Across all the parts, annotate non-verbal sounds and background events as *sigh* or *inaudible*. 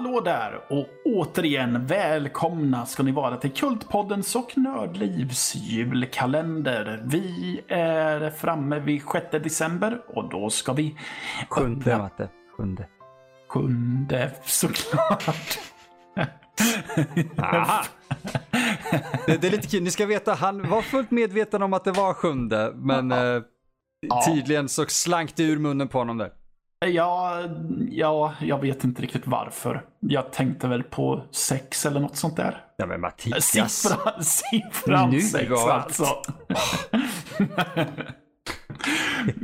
Hallå där och återigen välkomna ska ni vara till Kultpoddens och Nördlivs julkalender. Vi är framme vid 6 december och då ska vi... Sjunde, Matte. Sjunde. Sjunde, såklart. Aha. Det, det, är lite kul. Ni ska veta, han var fullt medveten om att det var sjunde, men eh, tydligen så slank det ur munnen på honom där. Ja, ja, jag vet inte riktigt varför. Jag tänkte väl på sex eller något sånt där. Ja men Mattias. Siffra, siffran Nu sex alltså. *laughs*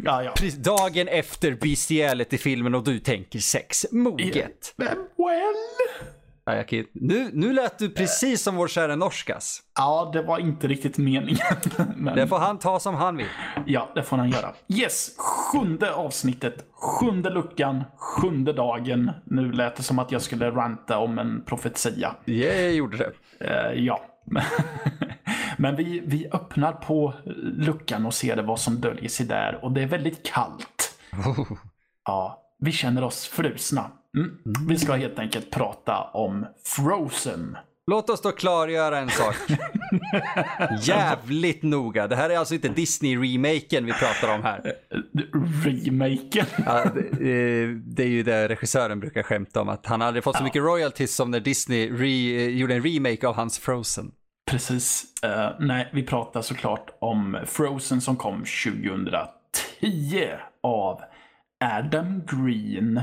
ja, ja. Dagen efter bestiality-filmen och du tänker sex. Moget. Well. Ja, ju- nu, nu lät du precis som vår kära Norskas. Ja, det var inte riktigt meningen. *laughs* Men, Det får han ta som han vill. Ja, det får han göra. Yes, sjunde avsnittet, sjunde luckan, sjunde dagen. Nu lät det som att jag skulle ranta om en profetia. Jag gjorde det. Eh, ja. *laughs* Men vi, vi öppnar på luckan och ser vad som döljer sig där. Och det är väldigt kallt. Ja, vi känner oss frusna. Mm. Vi ska helt enkelt prata om Frozen. Låt oss då klargöra en sak. *laughs* Jävligt noga. Det här är alltså inte Disney-remaken vi pratar om här. Remaken. Ja, det, eh, det är ju det regissören brukar skämta om, att han aldrig fått så mycket royalties som när Disney re, eh, gjorde en remake av hans Frozen. Precis. Eh, nej, vi pratar såklart om Frozen som kom 2010 av Adam Green.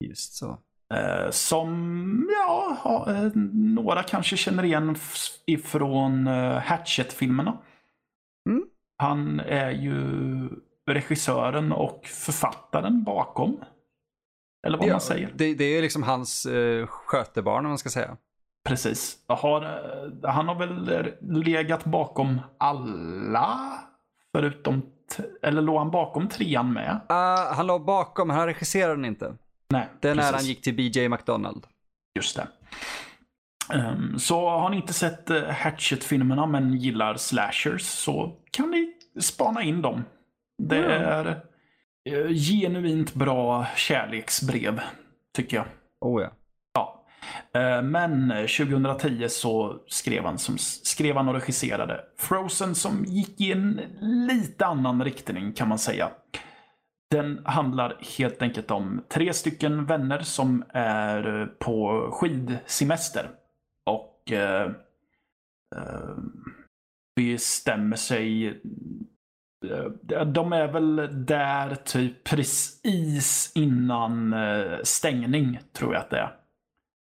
Just så. Eh, som, ja, ha- eh, några kanske känner igen ifrån uh, Hatchet-filmerna. Mm. Han är ju regissören och författaren bakom. Eller vad Ja, man säger. Det, det är liksom hans uh, skötebarn om man ska säga. Precis. Har, eh, han har väl legat bakom alla förutom, eller låg han bakom trean med? Uh, han låg bakom, han regisserade den inte. Nej, när precis. han gick till BJ McDonald. Just det. Ehm, så har ni inte sett uh, Hatchet-filmerna men gillar slashers så kan ni spana in dem. Det Ja. är eh, genuint bra kärleksbrev, tycker jag. Oh ja. Ja. Eh, Men eh, 2010 så skrev han, som, skrev han och regisserade Frozen som gick i en lite annan riktning kan man säga. Den handlar helt enkelt om tre stycken vänner som är eh, på skidsemester. Och eh, eh, bestämmer sig eh, de är väl där typ precis innan eh, stängning, tror jag att det är.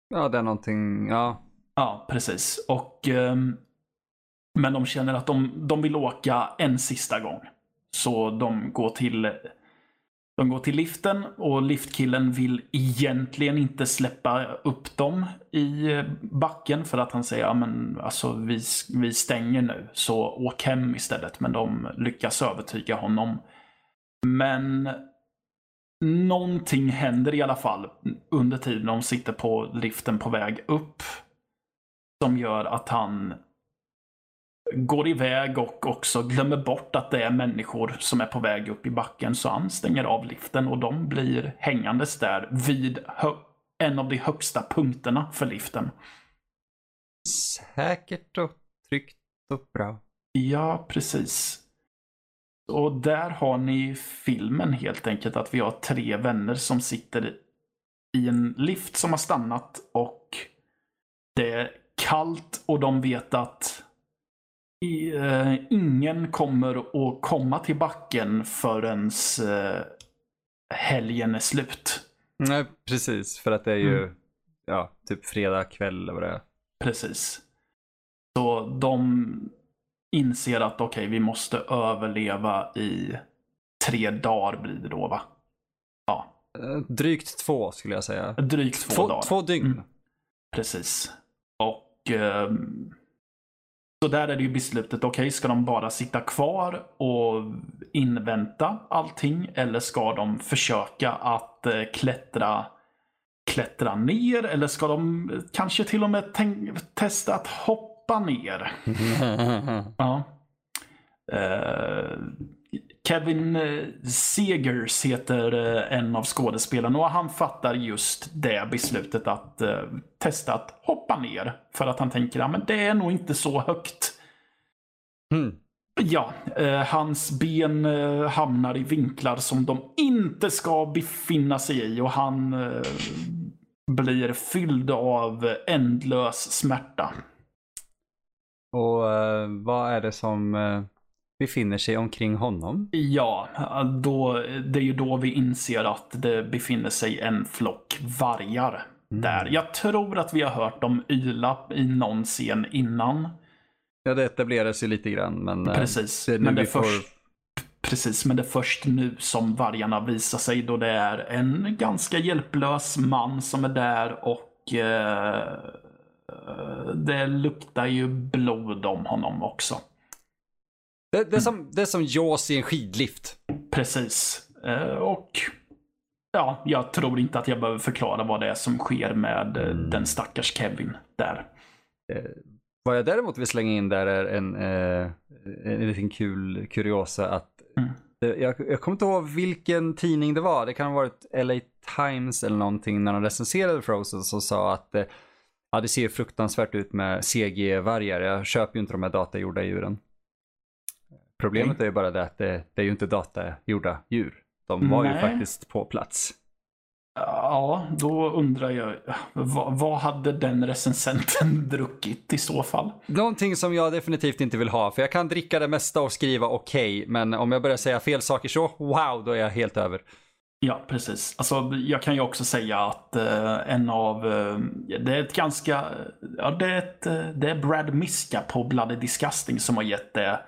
Ja, det är någonting, ja. Ja, precis. Och, ehm, men de känner att de, de vill åka en sista gång. Så de går till de går till liften och liftkillen vill egentligen inte släppa upp dem i backen för att han säger ja, alltså vi, vi stänger nu så åk hem istället. Men de lyckas övertyga honom. Men någonting händer i alla fall under tiden de sitter på liften på väg upp. Som gör att han går iväg och också glömmer bort att det är människor som är på väg upp i backen. Så han stänger av liften och de blir hängandes där vid en av de högsta punkterna för liften. Säkert och tryggt och bra. Ja, precis. Och där har ni filmen helt enkelt. Att vi har tre vänner som sitter i en lift som har stannat och det är kallt och de vet att i, eh, ingen kommer att komma till backen förrän eh, helgen är slut. Nej, precis. För att det är ju, Mm. ja, typ fredag kväll eller vad det är. Precis. Så de inser att okej, vi måste överleva i tre dagar blir det då va? Ja, Eh, Drygt två skulle jag säga. drygt två, Två, dagar. två dygn. Mm. Precis. Och ehm, så där är det ju beslutet, okej, ska de bara sitta kvar och invänta allting eller ska de försöka att eh, klättra klättra ner eller ska de kanske till och med testa att hoppa ner? *laughs* Ja. Eh, Kevin eh, Segers heter eh, en av skådespelarna och han fattar just det beslutet att uh, testa att hoppa ner. För att han tänker att det är nog inte så högt. Mm. Ja, eh, hans ben eh, hamnar i vinklar som de inte ska befinna sig i och han eh, blir fylld av ändlös smärta. Och eh, vad är det som eh, befinner sig omkring honom? Ja, då, det är ju då vi inser att det befinner sig en flock vargar där. Jag tror att vi har hört dem yla i någon scen innan. Ja, det etableras ju lite grann, men eh, Precis. det men det får... först, precis, men det är först nu som vargarna visar sig då det är en ganska hjälplös man som är där och eh, det luktar ju blod om honom också. Det, det, är som, det är som Jaws i en skidlift. Precis. Eh, och ja, jag tror inte att jag behöver förklara vad det är som sker med eh, den stackars Kevin där. Vad jag däremot vill slänga in där är en, eh, en liten kul kuriosa att Mm. jag, jag kommer inte ihåg vilken tidning det var. Det kan ha varit LA Times eller någonting när de recenserade Frozen som sa att eh, ja, det ser fruktansvärt ut med CG-vargar. Jag köper ju inte de här datagjorda djuren. Problemet är ju bara det att det, det är ju inte datagjorda djur. De var ju Nej. faktiskt på plats. Ja, då undrar jag, vad, vad hade den recensenten *laughs* druckit i så fall? Någonting som jag definitivt inte vill ha, för jag kan dricka det mesta och skriva okej, men om jag börjar säga fel saker så, wow, då är jag helt över. Ja, precis. Alltså, jag kan ju också säga att eh, en av... eh, det är ett ganska... Ja, det är, ett, eh, det är Brad Miska på Bloody Disgusting som har gett det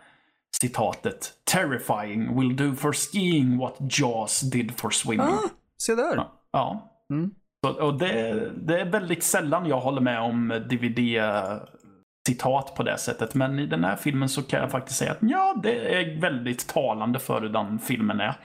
citatet. Terrifying will do for skiing what Jaws did for swimming. Ah, se där. Ja. Mm. Så, och det, det är väldigt sällan jag håller med om DVD-citat på det sättet. Men i den här filmen så kan jag faktiskt säga att ja, det är väldigt talande för hur den filmen är.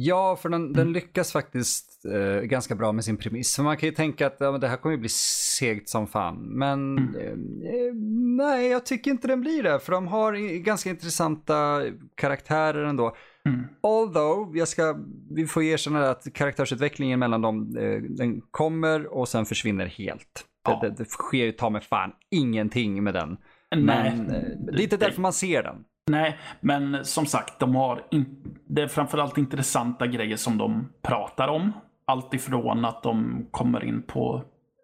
Ja, för den, den lyckas faktiskt eh, ganska bra med sin premiss. För man kan ju tänka att ja, det här kommer ju bli segt som fan. Men eh, eh, nej, jag tycker inte den blir det. För de har ganska intressanta karaktärer ändå. Mm. Although, jag ska, vi får erkänna att karaktärsutvecklingen mellan dem, eh, den kommer och sen försvinner helt. Ja. Det, det, det sker ju ta med fan ingenting med den. Nej. Men eh, det är inte därför man ser den. Nej, men som sagt, de har in... det är framförallt intressanta grejer som de pratar om. Allt ifrån att de kommer in på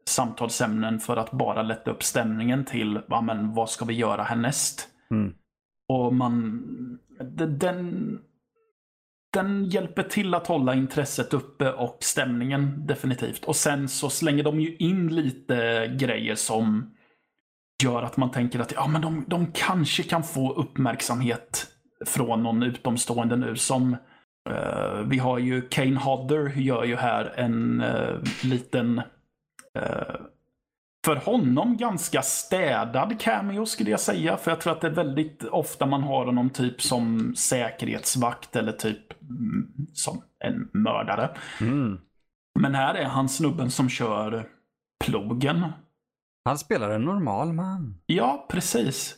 samtalsämnen för att bara lätta upp stämningen till ja, men, vad ska vi göra härnäst? Mm. Och man... de- Den, den hjälper till att hålla intresset uppe och stämningen definitivt. Och sen så slänger de ju in lite grejer som gör att man tänker att ja, men de, de kanske kan få uppmärksamhet från någon utomstående nu. Som eh, vi har ju Kane Hodder gör ju här en eh, liten eh, för honom ganska städad cameo skulle jag säga. För jag tror att det är väldigt ofta man har honom typ som säkerhetsvakt eller typ mm, som en mördare. Mm. Men här är han snubben som kör plogen. Han spelar en normal man. Ja, precis.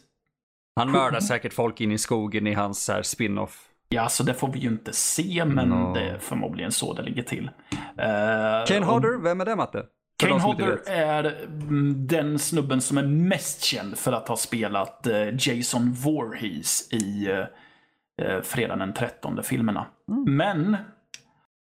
Han mördar säkert folk in i skogen i hans så här spin-off. Ja, så det får vi ju inte se, men No. det är förmodligen så det ligger till. Uh, Kane Hodder, vem är det Matte? För Kane Hodder är mm, den snubben som är mest känd för att ha spelat eh, Jason Voorhees i uh, Fredagen den 13 filmerna. Mm. Men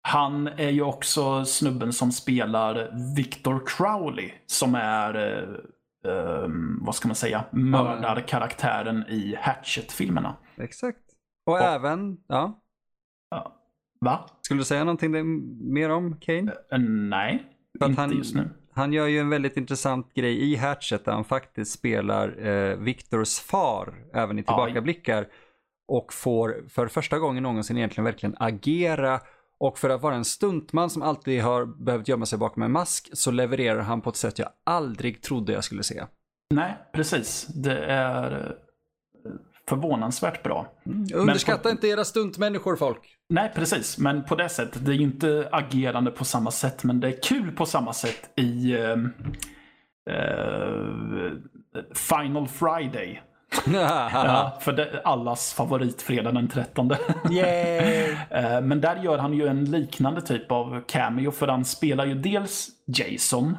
han är ju också snubben som spelar Victor Crowley som är, eh, eh, vad ska man säga, mördarkaraktären i Hatchet-filmerna. Exakt. Och även, ja. Va? Skulle du säga någonting mer om Kane? Eh, nej, För inte han, just nu. han gör ju en väldigt intressant grej i Hatchet där han faktiskt spelar eh, Victors far även i tillbakablickar. Och får för första gången någonsin egentligen verkligen agera. Och för att vara en stuntman som alltid har behövt gömma sig bakom en mask så levererar han på ett sätt jag aldrig trodde jag skulle se. Nej, precis. Det är eh, förvånansvärt bra. Underskatta inte era stuntmänniskor folk. Nej, precis. Men på det sättet. Det är ju inte agerande på samma sätt, men det är kul på samma sätt i eh, eh, Final Friday. *laughs* ja, för det, allas favorit fredag den 13. *laughs* Yay! Eh, Men där gör han ju en liknande typ av cameo för han spelar ju dels Jason.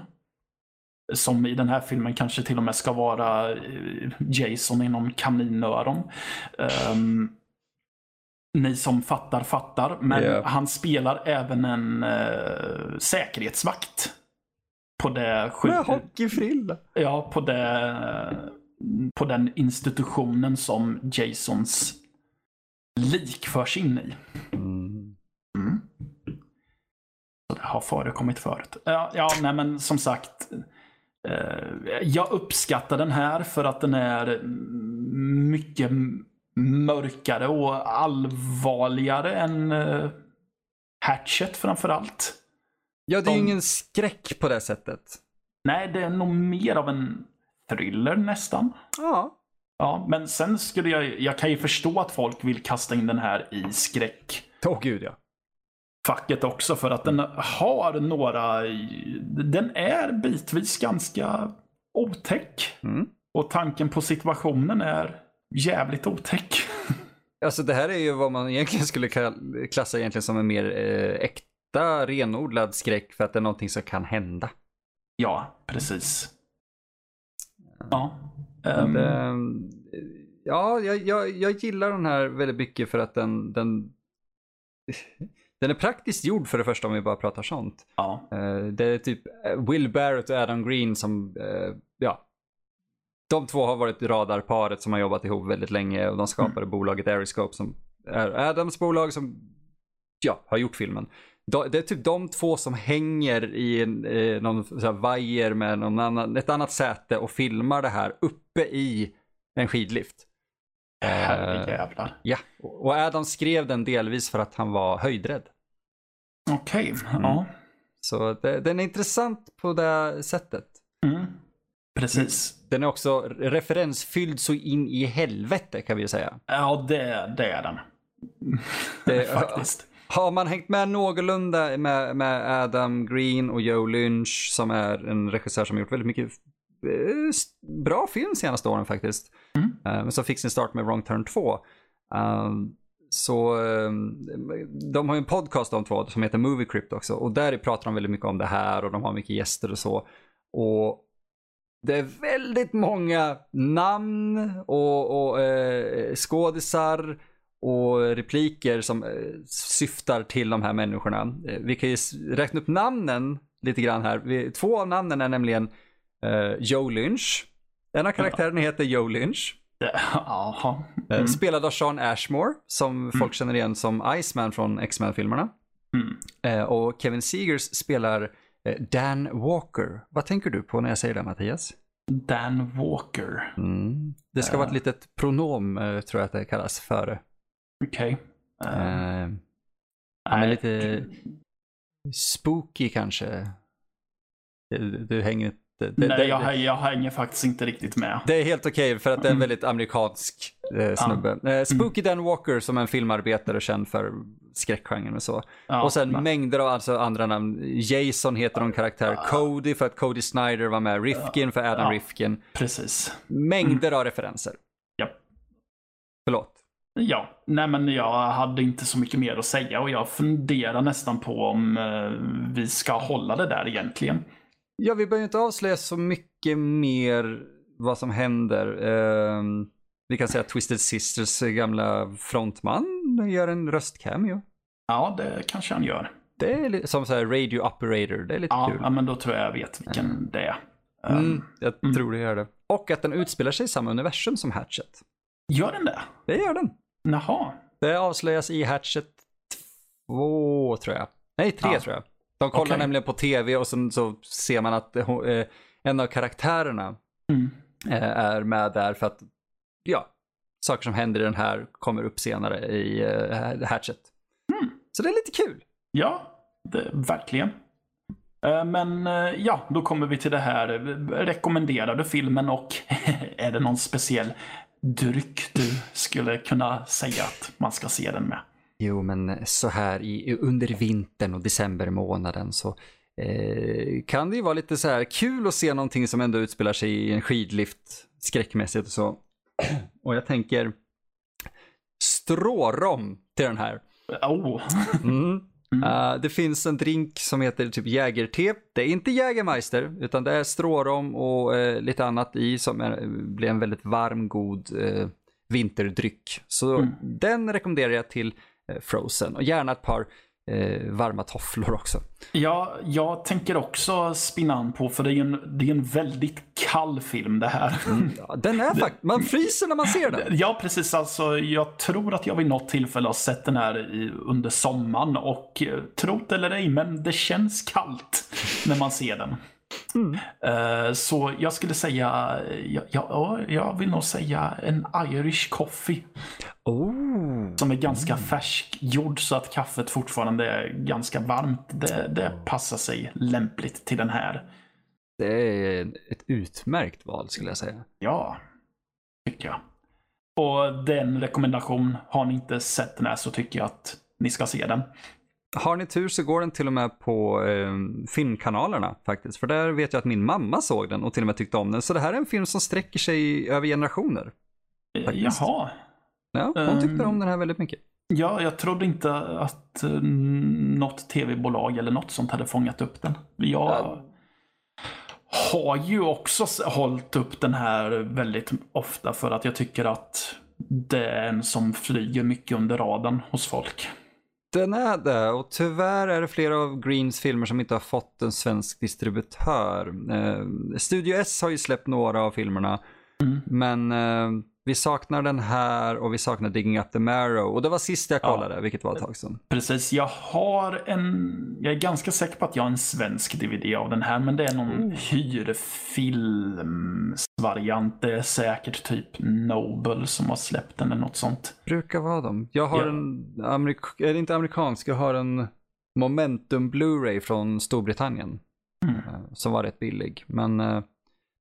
Som i den här filmen kanske till och med ska vara eh, Jason inom kaninöron. Um, ni som fattar fattar. Men Ja. han spelar även en uh, säkerhetsvakt. På det Med sjuk- hockeyfrilla. Ja, på, det, på den institutionen som Jasons lik förs in i. Mm. Mm. Så det har förekommit förut. Ja, ja nej men som sagt. Eh, jag uppskattar den här för att den är mycket mörkare och allvarligare än eh, Hatchet framförallt. Ja, det är ju De- ingen skräck på det sättet. Nej, det är nog mer av en thriller nästan. Ja. Ja, men sen skulle jag, jag kan ju förstå att folk vill kasta in den här i skräckfacket Åh gud ja. också för att den har några, den är bitvis ganska otäck. Mm. Och tanken på situationen är jävligt otäck. *laughs* Alltså det här är ju vad man egentligen skulle klassa egentligen som en mer eh, äkta renodlad skräck för att det är någonting som kan hända. Ja, precis. Ja. Men ehm, det, ja, jag, jag, jag gillar den här väldigt mycket för att den, den, *laughs* den är praktiskt gjord för det första om vi bara pratar sånt. ja. Eh, Det är typ eh, Will Barrett och Adam Green som, eh, ja, de två har varit radarparet som har jobbat ihop väldigt länge och de skapade bolaget Aeroscope som är Adams bolag som, ja, har gjort filmen. De- Det är typ de två som hänger i en, eh, någon så här vajer med någon annan, ett annat säte och filmar det här uppe i en skidlift. Herrejävlar. Ja, och Adam skrev den delvis för att han var höjdrädd. Okej, ja. Så det, den är intressant på det sättet. Mm. Precis. Den är också referensfylld så in i helvete kan vi ju säga. Ja, det, det är den. Det- *laughs* Faktiskt. Har man hängt med någorlunda med, med Adam Green och Joe Lynch som är en regissör som har gjort väldigt mycket eh, bra film senaste åren faktiskt. Mm. Eh, Men som fick sin start med Wrong Turn 2. Um, så um, de har ju en podcast de två som heter Movie Crypt också och där pratar de väldigt mycket om det här och de har mycket gäster och så. Och det är väldigt många namn och, och eh, skådisar och repliker som eh, syftar till de här människorna. Eh, vi kan ju räkna upp namnen lite grann här. Två av namnen är nämligen eh, Joe Lynch. En av karaktärerna heter Joe Lynch. Mm. Spelad av Sean Ashmore som folk känner igen som Iceman från X-Men-filmerna. Mm. Och Kevin Seegers spelar Dan Walker. Vad tänker du på när jag säger det Mattias? Dan Walker. Mm. Det ska vara ett litet pronom tror jag att det kallas före. Okej. Han är nej. lite spooky kanske. Du, du hänger inte... Det, Nej, det, jag, jag hänger faktiskt inte riktigt med. det är helt okej för att det är en Mm. väldigt amerikansk eh, snubbe. Eh, spooky Dan Walker som är en filmarbetare känd för skräckgenren och så. Ja, och sen men- mängder av alltså andra namn. Jason heter någon karaktär. Cody för att Cody Snyder var med. Rifkin för Adam Ja. Rifkin. Precis. Mängder av referenser. Ja. Förlåt. Ja, nej men jag hade inte så mycket mer att säga och jag funderar nästan på om eh, vi ska hålla det där egentligen. Ja, vi behöver ju inte avslöja så mycket mer vad som händer. Ehm, vi kan säga att Twisted Sisters gamla frontman gör en röstcameo. Ja, det kanske han gör. Det är som så här radio operator, det är lite Ja, kul. ja, men då tror jag jag vet vilken det är. Mm, jag tror det gör det. Och att den utspelar sig i samma universum som Hatchet. Gör den det? Det gör den. Jaha. Det avslöjas i Hatchet 2 tror jag. Nej, 3 Ja. tror jag. De kollar Okej. nämligen på tv och sen så ser man att eh, en av karaktärerna Mm. eh, är med där för att, ja, saker som händer i den här kommer upp senare i eh, Hatchet. Mm. Så det är lite kul. Ja, det, verkligen. Eh, Men eh, ja, då kommer vi till det här eh, rekommenderade filmen och *laughs* är det någon speciell dryck du skulle kunna säga att man ska se den med? Jo, men så här i, under vintern och decembermånaden så eh, kan det ju vara lite så här kul att se någonting som ändå utspelar sig i en skidlift skräckmässigt och så. *clears throat* Och jag tänker strårom till den här. Oh. Mm. Uh, det finns en drink som heter typ Jägerte. Det är inte Jägermeister, utan det är strårom och uh, lite annat i som är, blir en väldigt varm, god uh, vinterdryck. Så mm. den rekommenderar jag till Frozen och gärna ett par eh, varma tofflor också. Ja, jag tänker också spinna an på, för det är en, det är en väldigt kall film det här. Mm, den är *laughs* faktiskt, man fryser när man ser den. Ja, precis. Alltså, jag tror att jag vid något tillfälle har sett den här i, under sommaren och eh, trot eller ej, men det känns kallt när man ser den. Mm. Uh, så jag skulle säga, ja, ja, jag vill nog säga en Irish coffee. Oh. Som är ganska mm. färskgjord så att kaffet fortfarande är ganska varmt. Det, det passar sig lämpligt till den här. Det är ett utmärkt val skulle jag säga. Ja, tycker jag. Och den rekommendation, har ni inte sett den här så tycker jag att ni ska se den. Har ni tur så går den till och med på eh, filmkanalerna faktiskt. För där vet jag att min mamma såg den och till och med tyckte om den. Så det här är en film som sträcker sig över generationer. Faktiskt. Jaha. Ja, hon tyckte um, om den här väldigt mycket. Ja, jag trodde inte att uh, något tv-bolag eller något sånt hade fångat upp den. Jag ja. har ju också hållit upp den här väldigt ofta för att jag tycker att det är en som flyger mycket under radarn hos folk. Den är det och tyvärr är det flera av Greens filmer som inte har fått en svensk distributör. Eh, Studio S har ju släppt några av filmerna. Mm. Men eh, vi saknar den här och vi saknar Digging Up the Marrow. Och det var sist jag kollade, ja. vilket var ett tag sedan. Precis, jag har en... Jag är ganska säker på att jag har en svensk DVD av den här, men det är någon mm. hyrfilmsvariant. Det är säkert typ Noble som har släppt den eller något sånt. Brukar vara dem. Jag har ja. en, amerik är inte amerikansk, jag har en Momentum Blu-ray från Storbritannien. Mm. Eh, som var rätt billig. Men eh,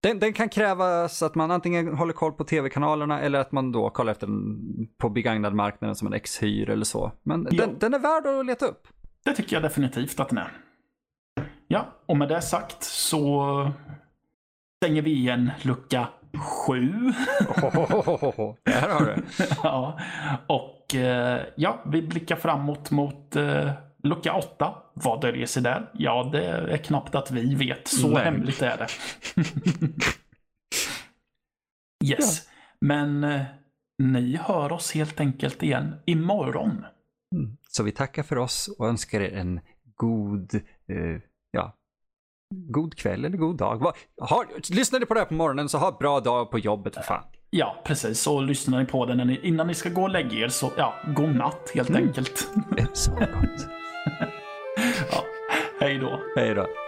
den, den, kan krävas att man antingen håller koll på tv-kanalerna eller att man då kollar efter den på begagnad marknaden som en X-hyr eller så. Men ja. den, den, är värd att leta upp. Det tycker jag definitivt att den är. Ja, och med det sagt så stänger vi igen lucka sju. Oh, *laughs* där har du. *laughs* ja, och eh, ja, vi blickar framåt mot eh, lucka åtta. Vad döljer sig där? Ja, det är knappt att vi vet. Så Nej. hemligt är det. *laughs* yes. Ja. Men eh, ni hör oss helt enkelt igen imorgon. Mm. Så vi tackar för oss och önskar er en god, eh, ja, god kväll eller god dag. Har, lyssnar ni på det här på morgonen så ha bra dag på jobbet för fan. Ja, precis. Och lyssnar ni på den innan ni ska gå och lägga er så, ja, god natt helt mm. enkelt. Så gott. *laughs* hej då. Hej då.